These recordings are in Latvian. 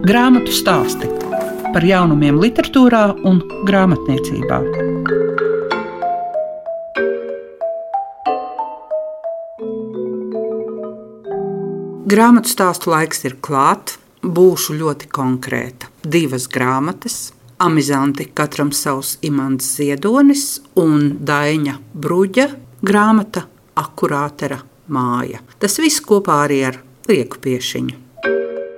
Grāmatu stāsti par jaunumiem, literatūrā un grāmatniecībā. Grāmatu stāstu laiks ir klāts. Būšu ļoti konkrēta. Divas grāmatas, amizanti, katram savs imants ziedonis un Daņa Bruģa grāmata Akurātera māja. Tas viss kopā arī ar lieku piešiņu.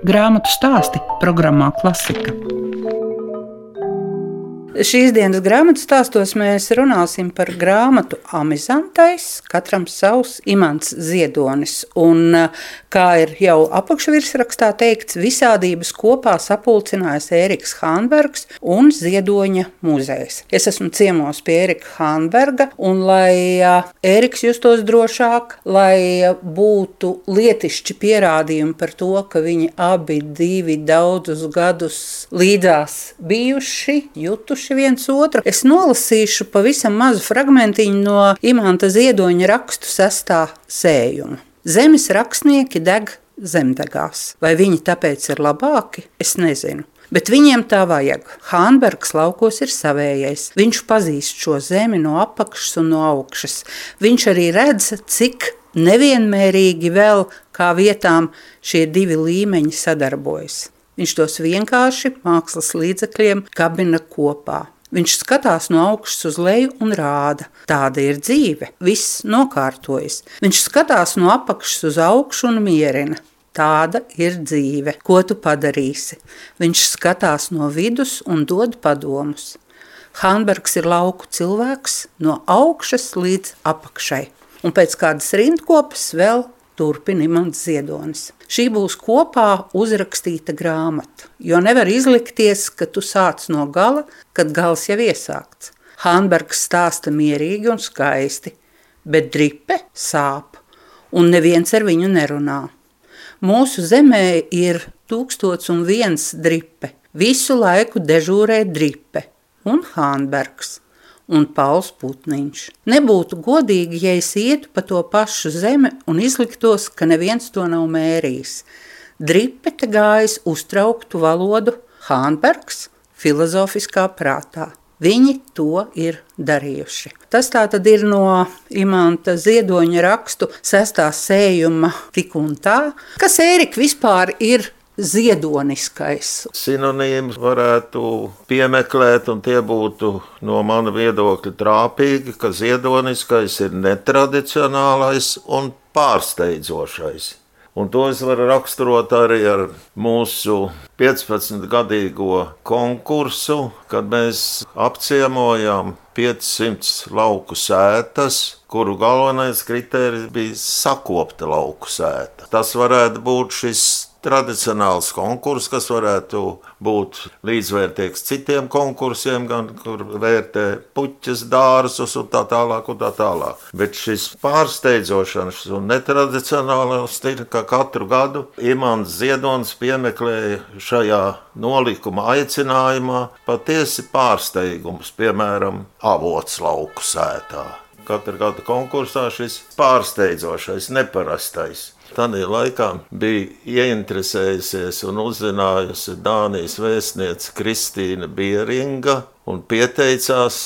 Grāmatu stāsti programmā Klasika. Šīs dienas grāmatu stāstos mēs runāsim par grāmatu Amizantais, katram savs imants ziedonis. Un, kā ir jau apakšvirsrakstā teikts, visādības kopā sapulcinājis Ēriks Hānbergs un Ziedoņa muzejs. Es esmu ciemos pie Ērika Hānberga, un lai Ēriks justos drošāk, lai būtu lietišķi pierādījumi par to, ka viņi abi divi daudzus gadus līdzās bijuši, jutuši paši viens otru. Es nolasīšu pavisam mazu fragmentiņu no Imanta Ziedoņa rakstu sestā sējuma. Zemes rakstnieki deg zemdegās. Vai viņi tāpēc ir labāki? Es nezinu. Bet viņiem tā vajag. Hānbergs laukos ir savējais. Viņš pazīst šo zemi no apakšas un no augšas. Viņš arī redz, cik nevienmērīgi vēl kā vietām šie divi līmeņi sadarbojas. Viņš tos vienkārši mākslas līdzekļiem kabina kopā. Viņš skatās no augšas uz leju un rāda, tāda ir dzīve, viss nokārtojas. Viņš skatās no apakšas uz augšu un mierina. Tāda ir dzīve, ko tu padarīsi. Viņš skatās no vidus un dod padomus. Hanbergs ir lauku cilvēks no augšas līdz apakšai, un pēc kādas rindkopas vēl turpina Imants Ziedonis. Šī būs kopā uzrakstīta grāmata, jo nevar izlikties, ka tu sāc no gala, kad gals jau iesākts. Hanbergs stāsta mierīgi un skaisti, bet dripe sāp, un neviens ar viņu nerunā. Mūsu zemē ir tūkstots un viens dripe, visu laiku dežūrē dripe un Hanbergs un Pauls Putniņš. Nebūtu godīgi, ja es ietu pa to pašu zemi un izliktos, ka neviens to nav mērījis. Dripe te gājas uztrauktu valodu Hānbergs filozofiskā prātā. Viņi to ir darījuši. Tas tā tad ir no Imanta Ziedoņa rakstu sestā sējuma tik un tā. Kas Ērika vispār ir ziedoniskais. Sinonīmus varētu piemeklēt, un tie būtu no mana viedokļa trāpīgi, ka ziedoniskais ir netradicionālais un pārsteidzošais. Un to es varu raksturot arī ar mūsu 15-gadīgo konkursu, kad mēs apciemojām 500 lauku sētas, kuru galvenais kriterijs bija sakopta lauku sēta. Tas varētu būt šis tradicionāls konkurss, kas varētu būt līdzvērtīgs citiem konkursiem, gan kur vērtē puķis, dārzus un tā tālāk. Un tā tālāk. Bet šis pārsteidzošs un netradicionāls ir, ka katru gadu Imants Ziedonis piemeklēja šajā nolikuma aicinājumā patiesi pārsteigums, piemēram, avots lauku sētā. Katra gada konkursā šis pārsteidzošais, neparastais Tādā laikā bija ieinteresējusies un uzzinājusi Dānijas vēstniece Kristīna Bieringa un pieteicās.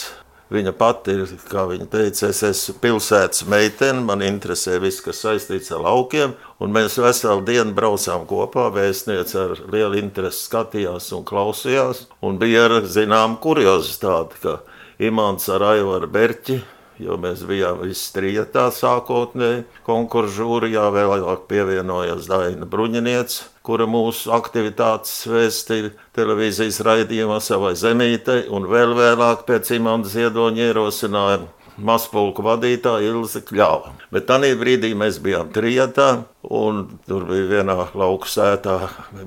Viņa pati ir, kā viņa teica, es esmu pilsētas meitene, man interesē viss, kas saistīts ar laukiem. Un mēs veselu dienu braucām kopā. Vēstniece ar lielu interesi skatījās un klausījās. Un bija ar zinām kuriozitāti, ka Imants ar Aivaru Berķi jo mēs bijām visi trijotā sākotnēji konkursu žūrijā. Vēlāk pievienojās Daina Bruņiniec, kura mūsu aktivitātes vēstīja televīzijas raidījumā savai zemītei, un vēl vēlāk pēc Imanta Ziedoņa ierosinājuma mazpulku vadītāja Ilze Kļava. Bet tajā brīdī mēs bijām trijotā, un tur bija vienā lauku sētā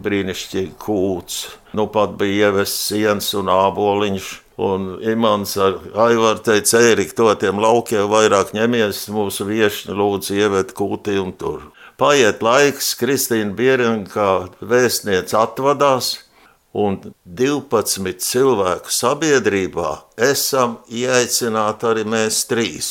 brīnišķīgi kūts. Nu pat bija ievests siens un āboliņš. Un Imants ar Aivaru teica, Ērika, to tiem laukiem vairāk ņemies, mūsu viešņi lūdzu ievet kūtī un tur. Paiet laiks, Kristīna Bierina kā vēstniece atvadās, un 12 cilvēku sabiedrībā esam ieaicināti arī mēs trīs.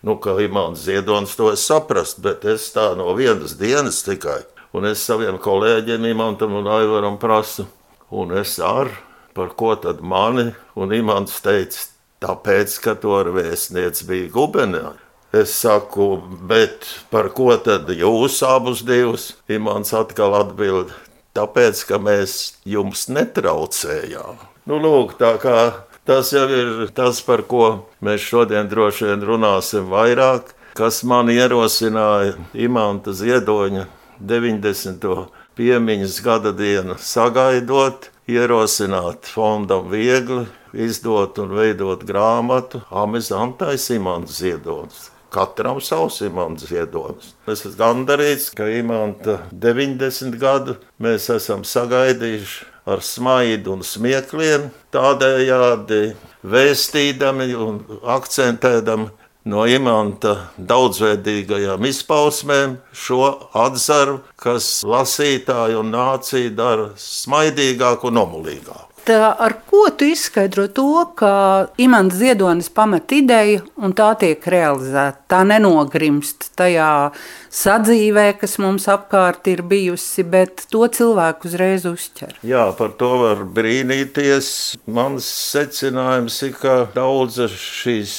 Nu, kā Imants Ziedonis to saprast, bet es tā no vienas dienas tikai. Un es saviem kolēģiem, Imantam un Aivaram prasu, Un es ar, par ko tad mani, un Imants teica, tāpēc, ka tur vēstniec bija gubernators. Es saku, bet par ko tad jūs abus divus? Imants atkal atbild, tāpēc, ka mēs jums netraucējām. Nu, lūk, tā kā tas jau ir tas, par ko mēs šodien droši vien runāsim vairāk, kas man ierosināja Imanta Ziedoņa 90. piemiņas gada dienu sagaidot, ierosināt fondam viegli izdot un veidot grāmatu Amizantais Imants Ziedonis. Katram savs imants ziedonis. Es esmu gandarīts, ka imanta 90 gadu mēs esam sagaidījuši ar smaidu un smiekliem, tādējādi vēstīdami un akcentēdami no imanta daudzveidīgajām izpausmēm šo atzaru, kas lasītāju un nāciju dara smaidīgāku un nomulīgāku. Tā, ar ko tu izskaidro to, ka imants Ziedonis pamet ideju un tā tiek realizēta? Tā nenogrimst tajā sadzīvē, kas mums apkārt ir bijusi, bet to cilvēku uzreiz uzķer. Jā, par to var brīnīties. Mans secinājums ir, ka daudzas šīs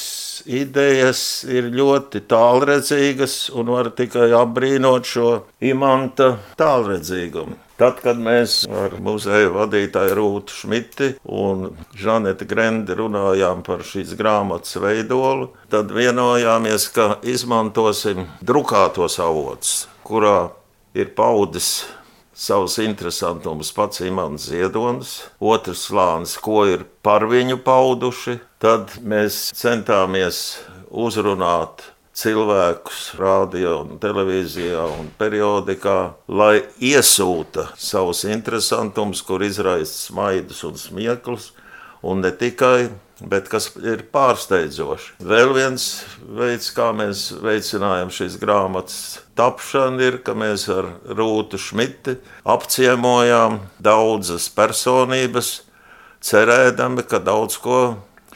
idejas ir ļoti tālredzīgas un var tikai apbrīnot šo imanta tālredzīgumu. Tad, kad mēs ar muzeja vadītāju Rūtu Šmiti un Žaneti Grendi runājām par šīs grāmatas veidolu, tad vienojāmies, ka izmantosim drukātos avotus, kurā ir paudis savus interesantumus pats Imants Ziedonis, otrs slānis, ko ir par viņu pauduši. Tad mēs centāmies uzrunāt cilvēkus radio, un televīzijā un periodikā, lai iesūta savus interesantumus, kur izraisa smaidus un smieklus, un ne tikai, bet kas ir pārsteidzoši. Vēl viens veids, kā mēs veicinājam šīs grāmatas tapšanu, ir, ka mēs ar Rūtu Šmiti apciemojām daudzas personības, cerēdami, ka daudz ko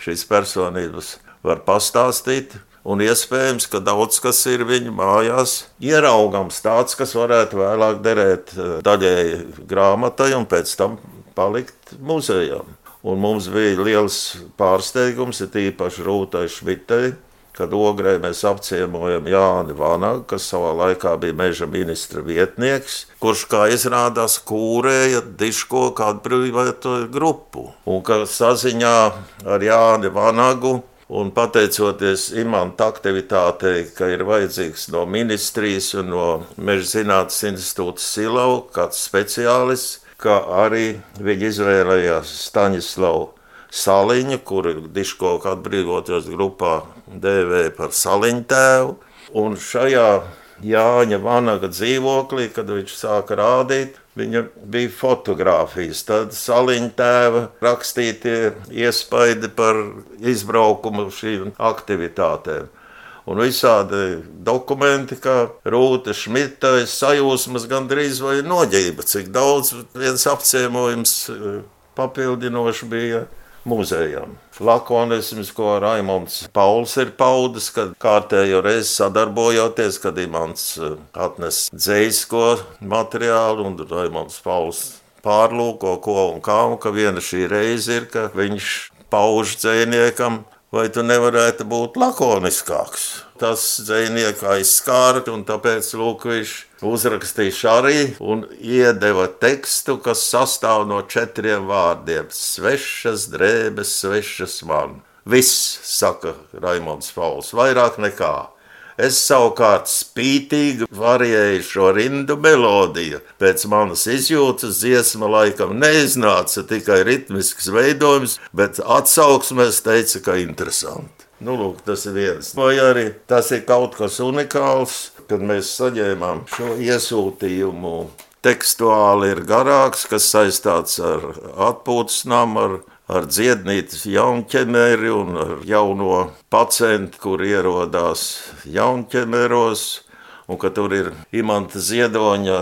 šīs personības var pastāstīt Un iespējams, ka daudz kas ir viņa mājās ieraugams, tāds, kas varētu vēlāk derēt eh, daļēji grāmatai un pēc tam palikt muzejam. Un mums bija liels pārsteigums, ir īpaši Rūtai Šmitei, kad ogrē mēs apciemojam Jāni Vanagu, kas savā laikā bija meža ministra vietnieks, kurš, kā izrādās, kūrēja diško kādu privātu grupu. Un ka saziņā ar Jāni Vanagu Un pateicoties imanta aktivitātei, ka ir vajadzīgs no ministrijas un no Meža zinātnes institūta Silau kāds speciālists, kā arī viņi izvēlējās Staņislavu Saliņu, kuru Diško atbrīvoties grupā dēvēja par Saliņu tēvu. Un šajā Jāņa Vanaga dzīvoklī, kad viņš sāka rādīt, Viņa bija fotografijas, tad saliņa tēva rakstītie iespaidi par izbraukumu šīm aktivitātēm. Un visādi dokumenti, kā Rūta Šmita, sajūsmas gandrīz vai noģība, cik daudz viens apciemojums papildinoši bija muzejam. Lakonisms, ko Raimons Pauls ir paudis, kad kārtējo reizi sadarbojoties, kad Imants eh, atnes dzējisko materiālu un Raimons Pauls pārlūko ko un kā, un ka viena šī reize ir, ka viņš pauž dzējniekam, vai tu nevarētu būt lakoniskāks. Tas dzējnieka aizskāra, un tāpēc lūk, viņš uzrakstīja arī un iedeva tekstu, kas sastāv no četriem vārdiem - svešas drēbes, svešas man. Viss, saka Raimons Pauls, vairāk nekā. Es savukārt spītīgi varēju šo rindu melodiju. Pēc manas izjūtas dziesma laikam neiznāca tikai ritmisks veidojums, bet atsauksmēs teica, ka interesanti. Nu, lūk, tas ir viens. Vai arī tas ir kaut kas unikāls, kad mēs saņēmām šo iesūtījumu. Tekstuāli ir garāks, kas saistīts ar atpūtas namu, ar, ar dziednītes jaunķemeri un ar jauno pacientu, kur ierodās jaunķemeros, un ka tur ir imanta ziedoņa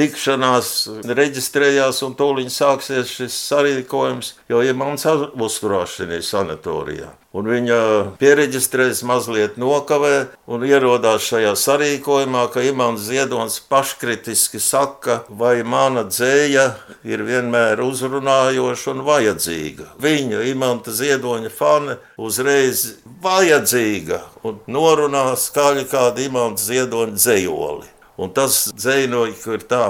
tikšanās reģistrējās un tūlīt sāksies šis sarīkojums, jo ir mans uzturēšanās sanatorijā. Un viņa pieregistrējas, mazliet nokavē un ierodās šajā sarīkojumā, ka Imants Ziedonis paškritiski saka, vai mana dzēja ir vienmēr uzrunājoša un vajadzīga. Viņa, Imanta Ziedoņa fane, uzreiz vajadzīga un norunā skaļi kādu Imanta Ziedoņa dzējoli. Un tas dzēnoļi, ir tā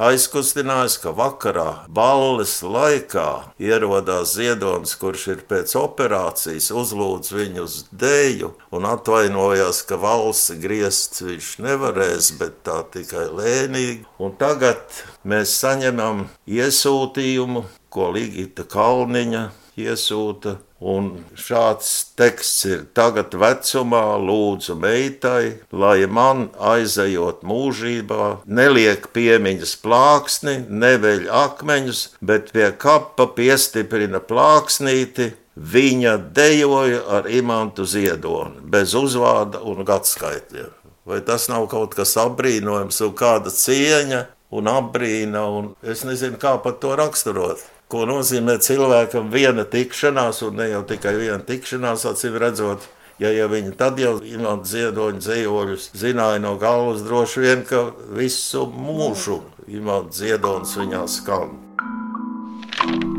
aizkustinājis, ka vakarā balles laikā ierodās Ziedonis, kurš ir pēc operācijas, uzlūdz viņu uz dēļu un atvainojās, ka valsts griezt viņš nevarēs, bet tā tikai lēnīgi. Un tagad mēs saņemam iesūtījumu, ko Ligita Kalniņa iesūta Un šāds teksts ir tagad vecumā, lūdzu, meitai, lai man aizejot mūžībā, neliek piemiņas plāksni, neveļ akmeņus, bet pie kapa piestiprina plāksnīti. Viņa dejoja ar imantu ziedoni, bez uzvārda un gadskaitļa. Vai tas nav kaut kas apbrīnojams un kāda cieņa un apbrīna, un es nezinu, kā pat to raksturot ko nozīmē cilvēkam viena tikšanās, un ne jau tikai viena tikšanās, acīm redzot. Ja, ja viņi tad jau imanta ziedoņa dzējoļus zināja no galvas, droši vien, ka visu mūžu imanta ziedonis viņā skan.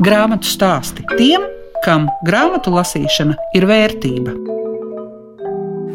Grāmatu stāsti tiem, kam grāmatu lasīšana ir vērtība.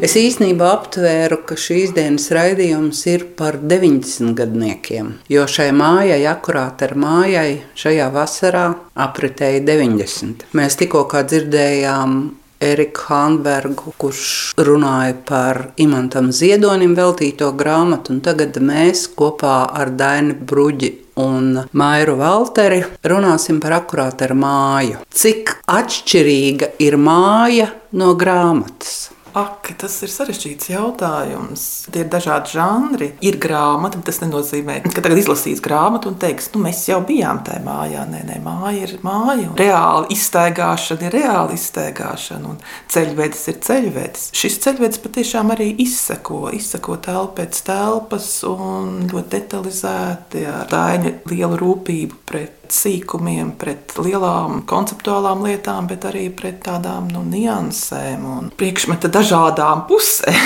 Es īstenībā aptvēru, ka šīs dienas raidījums ir par 90 gadniekiem, jo šai mājai, akurāt ar mājai, šajā vasarā apritēja 90. Mēs tikko dzirdējām Eriku Hanbergu, kurš runāja par imantam Ziedonim veltīto grāmatu, un tagad mēs kopā ar Dainu Bruģi un Mairu Valteri runāsim par akurāt ar māju. Cik atšķirīga ir māja no grāmatas? Ak, tas ir sarežģīts jautājums. Tie ir dažādi žanri. Ir grāmata, bet tas nenozīmē, ka tagad izlasīs grāmatu un teiks, nu, mēs jau bijām tajā mājā. Nē, nē, māja ir māja. Reāli iztaigāšana ir reāli iztaigāšana, un ceļvedis ir ceļvedis. Šis ceļvedis patiešām arī izseko, izseko telpu pēc telpas un ļoti detalizēti ar daiņa lielu rūpību pret sīkumiem, pret lielām konceptuālām lietām, bet arī pret tādām nu, niansēm un priekšmeta dažādām pusēm.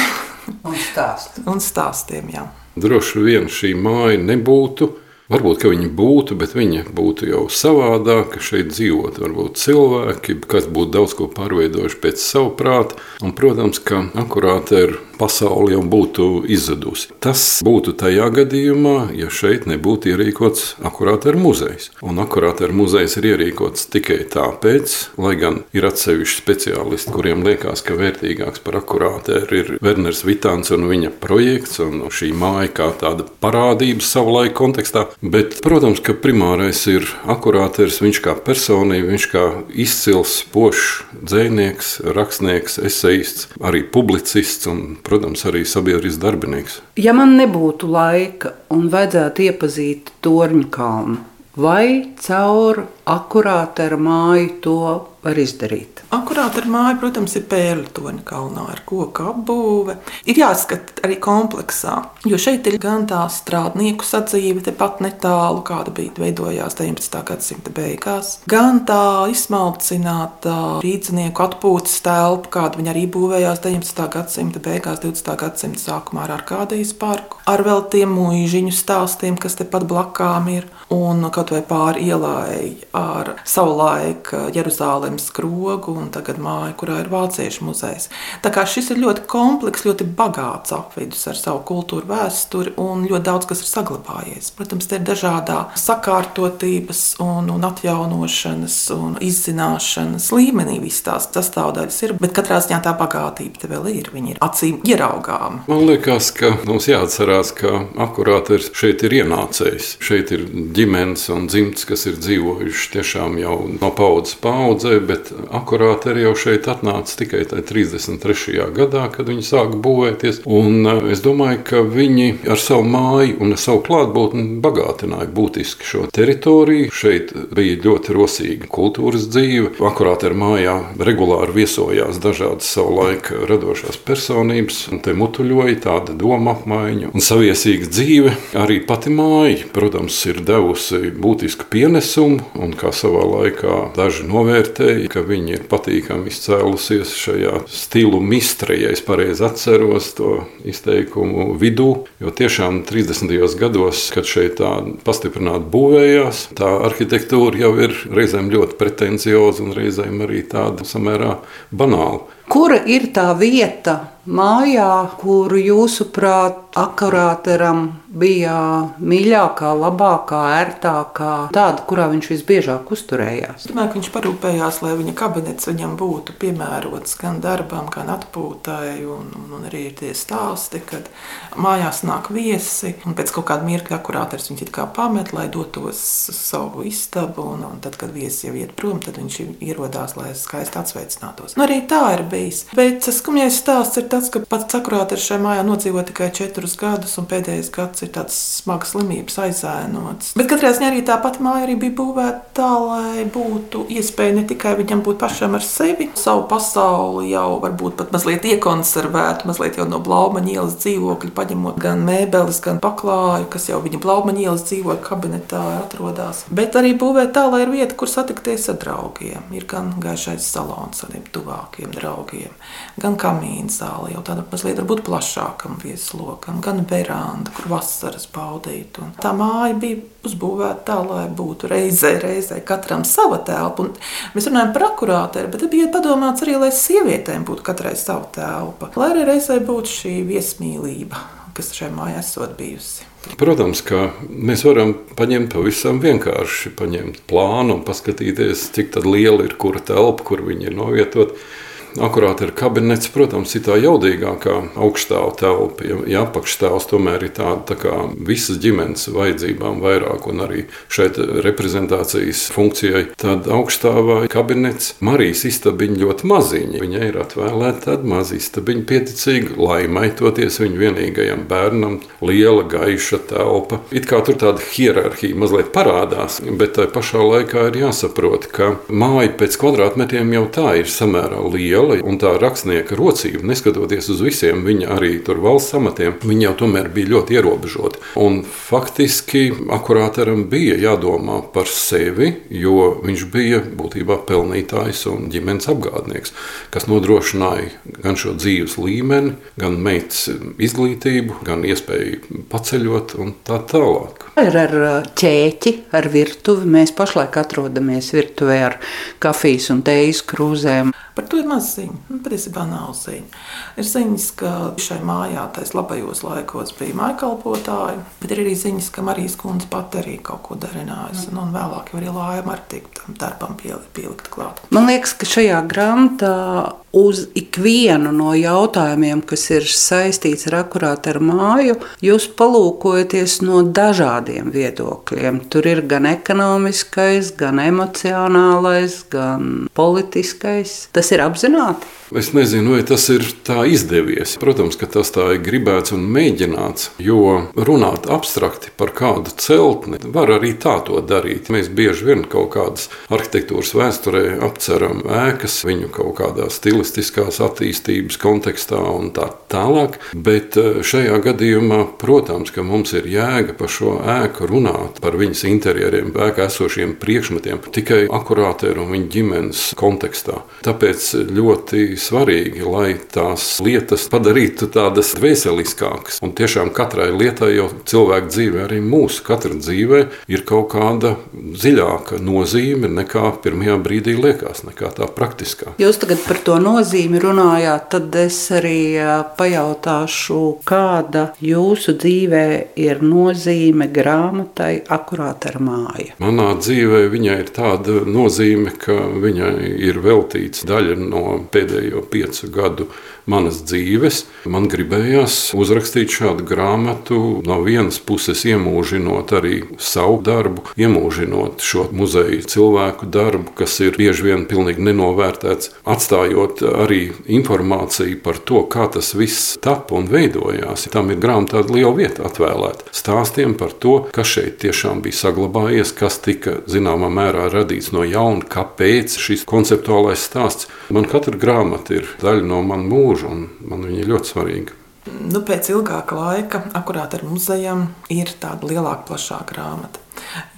un, stāst. un stāstiem. Jā. Droši vien šī māja nebūtu. Varbūt viņa būtu, bet viņa būtu jau savādāka. Šeit dzīvot, varbūt cilvēki, kas būtu daudz ko pārveidojuši pēc savu prātu. Un, protams, ka akurāti ir pasaule jau būtu izzudusi. Tas būtu tajā gadījumā, ja šeit nebūtu ierīkots akurāta muzejs. Un akurāta muzejs ir ierīkots tikai tāpēc, lai gan ir atsevišķi speciālisti, kuriem liekas, ka vērtīgāks par akurāta ir Werners Vitāns un viņa projekts un šī māja kā tāda parādība savulaik kontekstā. Bet, protams, ka primārais ir akurāters, viņš kā personība, viņš kā izcils, pošs dzēnieks, rakstnieks, esejists, arī publicists un protams, arī sabiedrisks darbinieks. Ja man nebūtu laika un vajadzētu iepazīt Torņa kalnu, vai caur akurāta ar māju to var izdarīt? Akurāti ar māju, protams, ir pērle toņa kalnā ar koku apbūve. Ir jāskata arī kompleksā, jo šeit ir gan tā strādnieku sadzīve, tepat netālu, kāda bija veidojās 19. gadsimta beigās, gan tā izsmalcināta rīznieku atpūtas telpa, kāda viņa arī būvējās 19. gadsimta beigās, 20. gadsimta sākumā ar Arkādijas parku, ar vēl tiem mūžiņu stāstiem, kas tepat blakām ir, un kaut vai pāri ielai ar savulaik Jeruzālēmas skrogu un tagad māja, kurā ir vāciešu muzejs. Tā kā šis ir ļoti komplekss, ļoti bagāts apvidus ar savu kultūru, vēsturi un ļoti daudz kas ir saglabājies. Protams, te ir dažādā sakārtotības un, un atjaunošanas un izzināšanas līmenī visas tās sastāvdaļas ir, bet katrā ziņā tā bagātība te vēl ir. Viņi ir acīm ieraugām. Man liekas, ka mums jāatcerās, ka akurāti šeit ir ienācējs. Šeit ir ģimenes un dzimts, kas ir dzīvojuši tiešām jau no paudzes paudzē, bet akurāti arī jau šeit atnāca tikai 33. gadā, kad viņi sāka būvēties. Un eh, es domāju, ka viņi ar savu māju un ar savu klātbūtni bagātināja būtiski šo teritoriju. Šeit bija ļoti rosīga kultūras dzīve. Akurāti ar mājā regulāri viesojās dažādas savu laiku radošās personības, un te mutuļoja tāda doma apmaiņa un saviesīga dzīve. Arī pati māja, protams, ir devusi būtisku pienesumu, un kā savā laikā daži novērtēja, ka viņi ir patīkami izcēlusies šajā stilu mistre, ja es pareizi atceros to izteikumu vidū, jo tiešām 30. gados, kad šeit tā pastiprināti būvējās, tā arhitektūra jau ir reizēm ļoti pretencioza un reizēm arī tāda samērā banāla. Kura ir tā vieta mājā, kuru jūsuprāt akurāteram bija mīļākā, labākā, ērtākā, tāda, kurā viņš visbiežāk uzturējās? Es domāju, ka viņš parūpējās, lai viņa kabinets viņam būtu piemērots gan darbam, gan atpūtai. Un, un, un arī ir tie stāsti, kad mājās nāk viesi, un pēc kaut kāda mirkļa akurāters kā pamet, lai dotos uz savu istabu. Un, un tad, kad viesi jau iet prom, tad viņš ierodās, lai skaisti atsveicinātos. Nu, arī tā ir bijis. Bet skumjais stāsts ir tas, ka pats akurāters šajā mājā nodzīvo tikai četrus gadus, un pēdējais gads ir tāds smags slimības aizēnots. Bet katrā ziņā arī tā pati māja arī bija būvēta tā, lai būtu iespēja ne tikai viņam būt pašam ar sevi, savu pasauli jau varbūt pat mazliet iekonservētu, mazliet jau no Blaumaņa ielas dzīvokļa, paņemot gan mēbeles, gan paklāju, kas jau viņa Blaumaņa ielas dzīvokļa kabinetā atrodas. Bet arī būvēt tā, lai ir vieta, kur satikties ar draugiem. Ir gan gaišais salons ar tiem tuvākiem draugiem, gan kamīna zāle jau tāda mazliet plašākam vieslokam, gan veranda, kur vasaras baudīt. Un tā māja bija uzbūvēta tā, lai būtu reizē, reizē katram sava telpa. Un mēs runājam par akurāteri, bet bija padomāts arī, lai sievietēm būtu katrai sava telpa, lai arī reizē būtu šī viesmīlība, kas šai mājai esot bijusi. Protams, ka mēs varam paņemt pavisam vienkārši, paņemt plānu un paskatīties, cik liela ir kura telpa, kur viņi ir novietoti. Akurāti ir kabinets, protams, ir tā jaudīgākā augststāvā telpa. Ja, apakšstāvs tomēr ir tāda tā kā visas ģimenes vajadzībām vairāk un arī šeit reprezentācijas funkcijai, tad augststāvā kabinets Marijas istabiņa ļoti maziņa. Viņai ir atvēlēta tāda maza istabiņa, pieticīga, lai maitoties viņa vienīgajam bērnam, liela gaiša telpa. It kā tur tāda hierarhija mazliet parādās, bet tai pašā laikā ir jāsaprot, ka māja pēc kvadrātmetriem jau tā ir samērā liela liela, un tā rakstnieka rocība, neskatoties uz visiem viņa arī tur valsts amatiem, viņa jau tomēr bija ļoti ierobežota. Un faktiski akurāteram bija jādomā par sevi, jo viņš bija būtībā pelnītājs un ģimenes apgādnieks, kas nodrošināja gan šo dzīves līmeni, gan meitas izglītību, gan iespēju paceļot un tā tālāk. Ir ar ķēķi, ar virtuvi. Mēs pašlaik atrodamies virtuvē ar kafijas un tējas krūzēm. Par to ir maz ziņu. Nu, patiesībā nav ziņu. Ir ziņas, ka šai mājā tais labajos laikos bija mājkalpotāji, bet ir arī ziņas, ka Marijas kundze pat arī kaut ko darinājusi. Nu, un vēlāk jau arī lājuma ar tik tam darbam pielikt klāt. Man liekas, ka šajā grāmatā uz ikvienu no jautājumiem, kas ir saistīts ar akurātu ar māju, jūs palūkojaties no dažādiem viedokļiem. Tur ir gan ekonomiskais, gan emocionālais, gan politiskais. Tas ir apzināti. Es nezinu, vai tas ir tā izdevies. Protams, ka tas tā ir gribēts un mēģināts, jo runāt abstrakti par kādu celtni var arī tā to darīt. Mēs bieži vien kaut kādas arhitektūras vēsturē apceram ēkas, viņu kaut kādā stilistiskās attīstības kontekstā un tā tālāk. Bet eh, šajā gadījumā, protams, ka mums ir jēga par šo ēku runāt, par viņas interjeriem, ēkā esošiem priekšmetiem tikai akurātēru un viņa ģimenes kontekstā. Tāpēc ļoti svarīgi, lai tās lietas padarītu tādas veseliskākas. Un tiešām katrai lietai jau cilvēka dzīvē, arī mūsu katra dzīvē, ir kaut kāda dziļāka nozīme nekā pirmajā brīdī liekas, nekā tā praktiskā. Jūs tagad par to nozīmi runājāt, tad es arī pajautāšu, kāda jūsu dzīvē ir nozīme grāmatai akurāt ar māju. Manā dzīvē viņai ir tāda nozīme, ka viņai ir veltīts daļa no pēdējo piecu gadu manas dzīves. Man gribējās uzrakstīt šādu grāmatu, no vienas puses iemūžinot arī savu darbu, iemūžinot šo muzeju cilvēku darbu, kas ir bieži vien pilnīgi nenovērtēts, atstājot arī informāciju par to, kā tas viss tapa un veidojās. Tam ir grāmatā liela vieta atvēlēta stāstiem par to, kas šeit tiešām bija saglabājies, kas tika zināmā mērā radīts no jauna, kāpēc šis konceptuālais stāsts. Man katra grāmata ir daļa no manas mūža, un man viņa ir ļoti svarīga. Nu, pēc ilgāka laika, akurāt ar muzejiem, ir tāda lielāka, plašāka grāmata.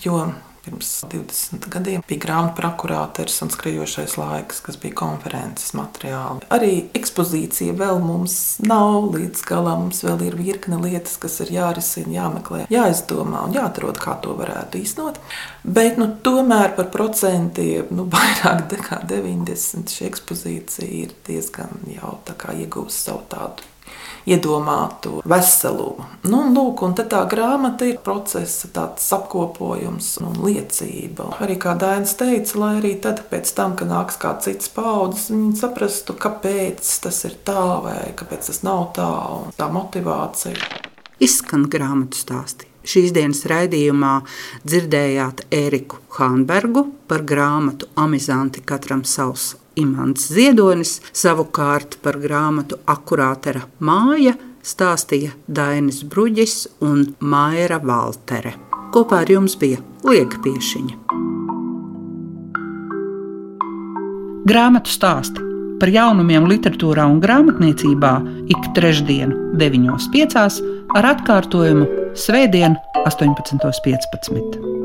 Jo Pirms 20 gadiem bija grāmatu prokurātors un skriejošais laiks, kas bija konferences materiāli. Arī ekspozīcija vēl mums nav līdz galam. Mums vēl ir virkne lietas, kas ir jārisina, jāmeklē, jāizdomā un jāatrod, kā to varētu īstenot. Bet nu, tomēr par procentiem nu, vairāk nekā 90 šī ekspozīcija ir diezgan jau iegūst savu tādu iedomātu veselumu. Nu, lūk, un tā grāmata ir procesa apkopojums un liecība. Arī kā Dainis teica, lai arī tad, tam, kad nāks kāds cits paudzes, viņi saprastu, kāpēc tas ir tā vai kāpēc tas nav tā, un tā motivācija. Izskan grāmatu stāstī. Šīs dienas raidījumā dzirdējāt Eriku Hānbergu par grāmatu Amizanti katram savs Imants Ziedonis, savukārt par grāmatu Akurātera māja stāstīja Dainis Bruģis un Maira Valtere. Kopā ar jums bija Liega Piešiņa. Grāmatu stāsti par jaunumiem literatūrā un grāmatniecībā ik trešdienu, 9.5. ar atkārtojumu Svētdien, 18.15.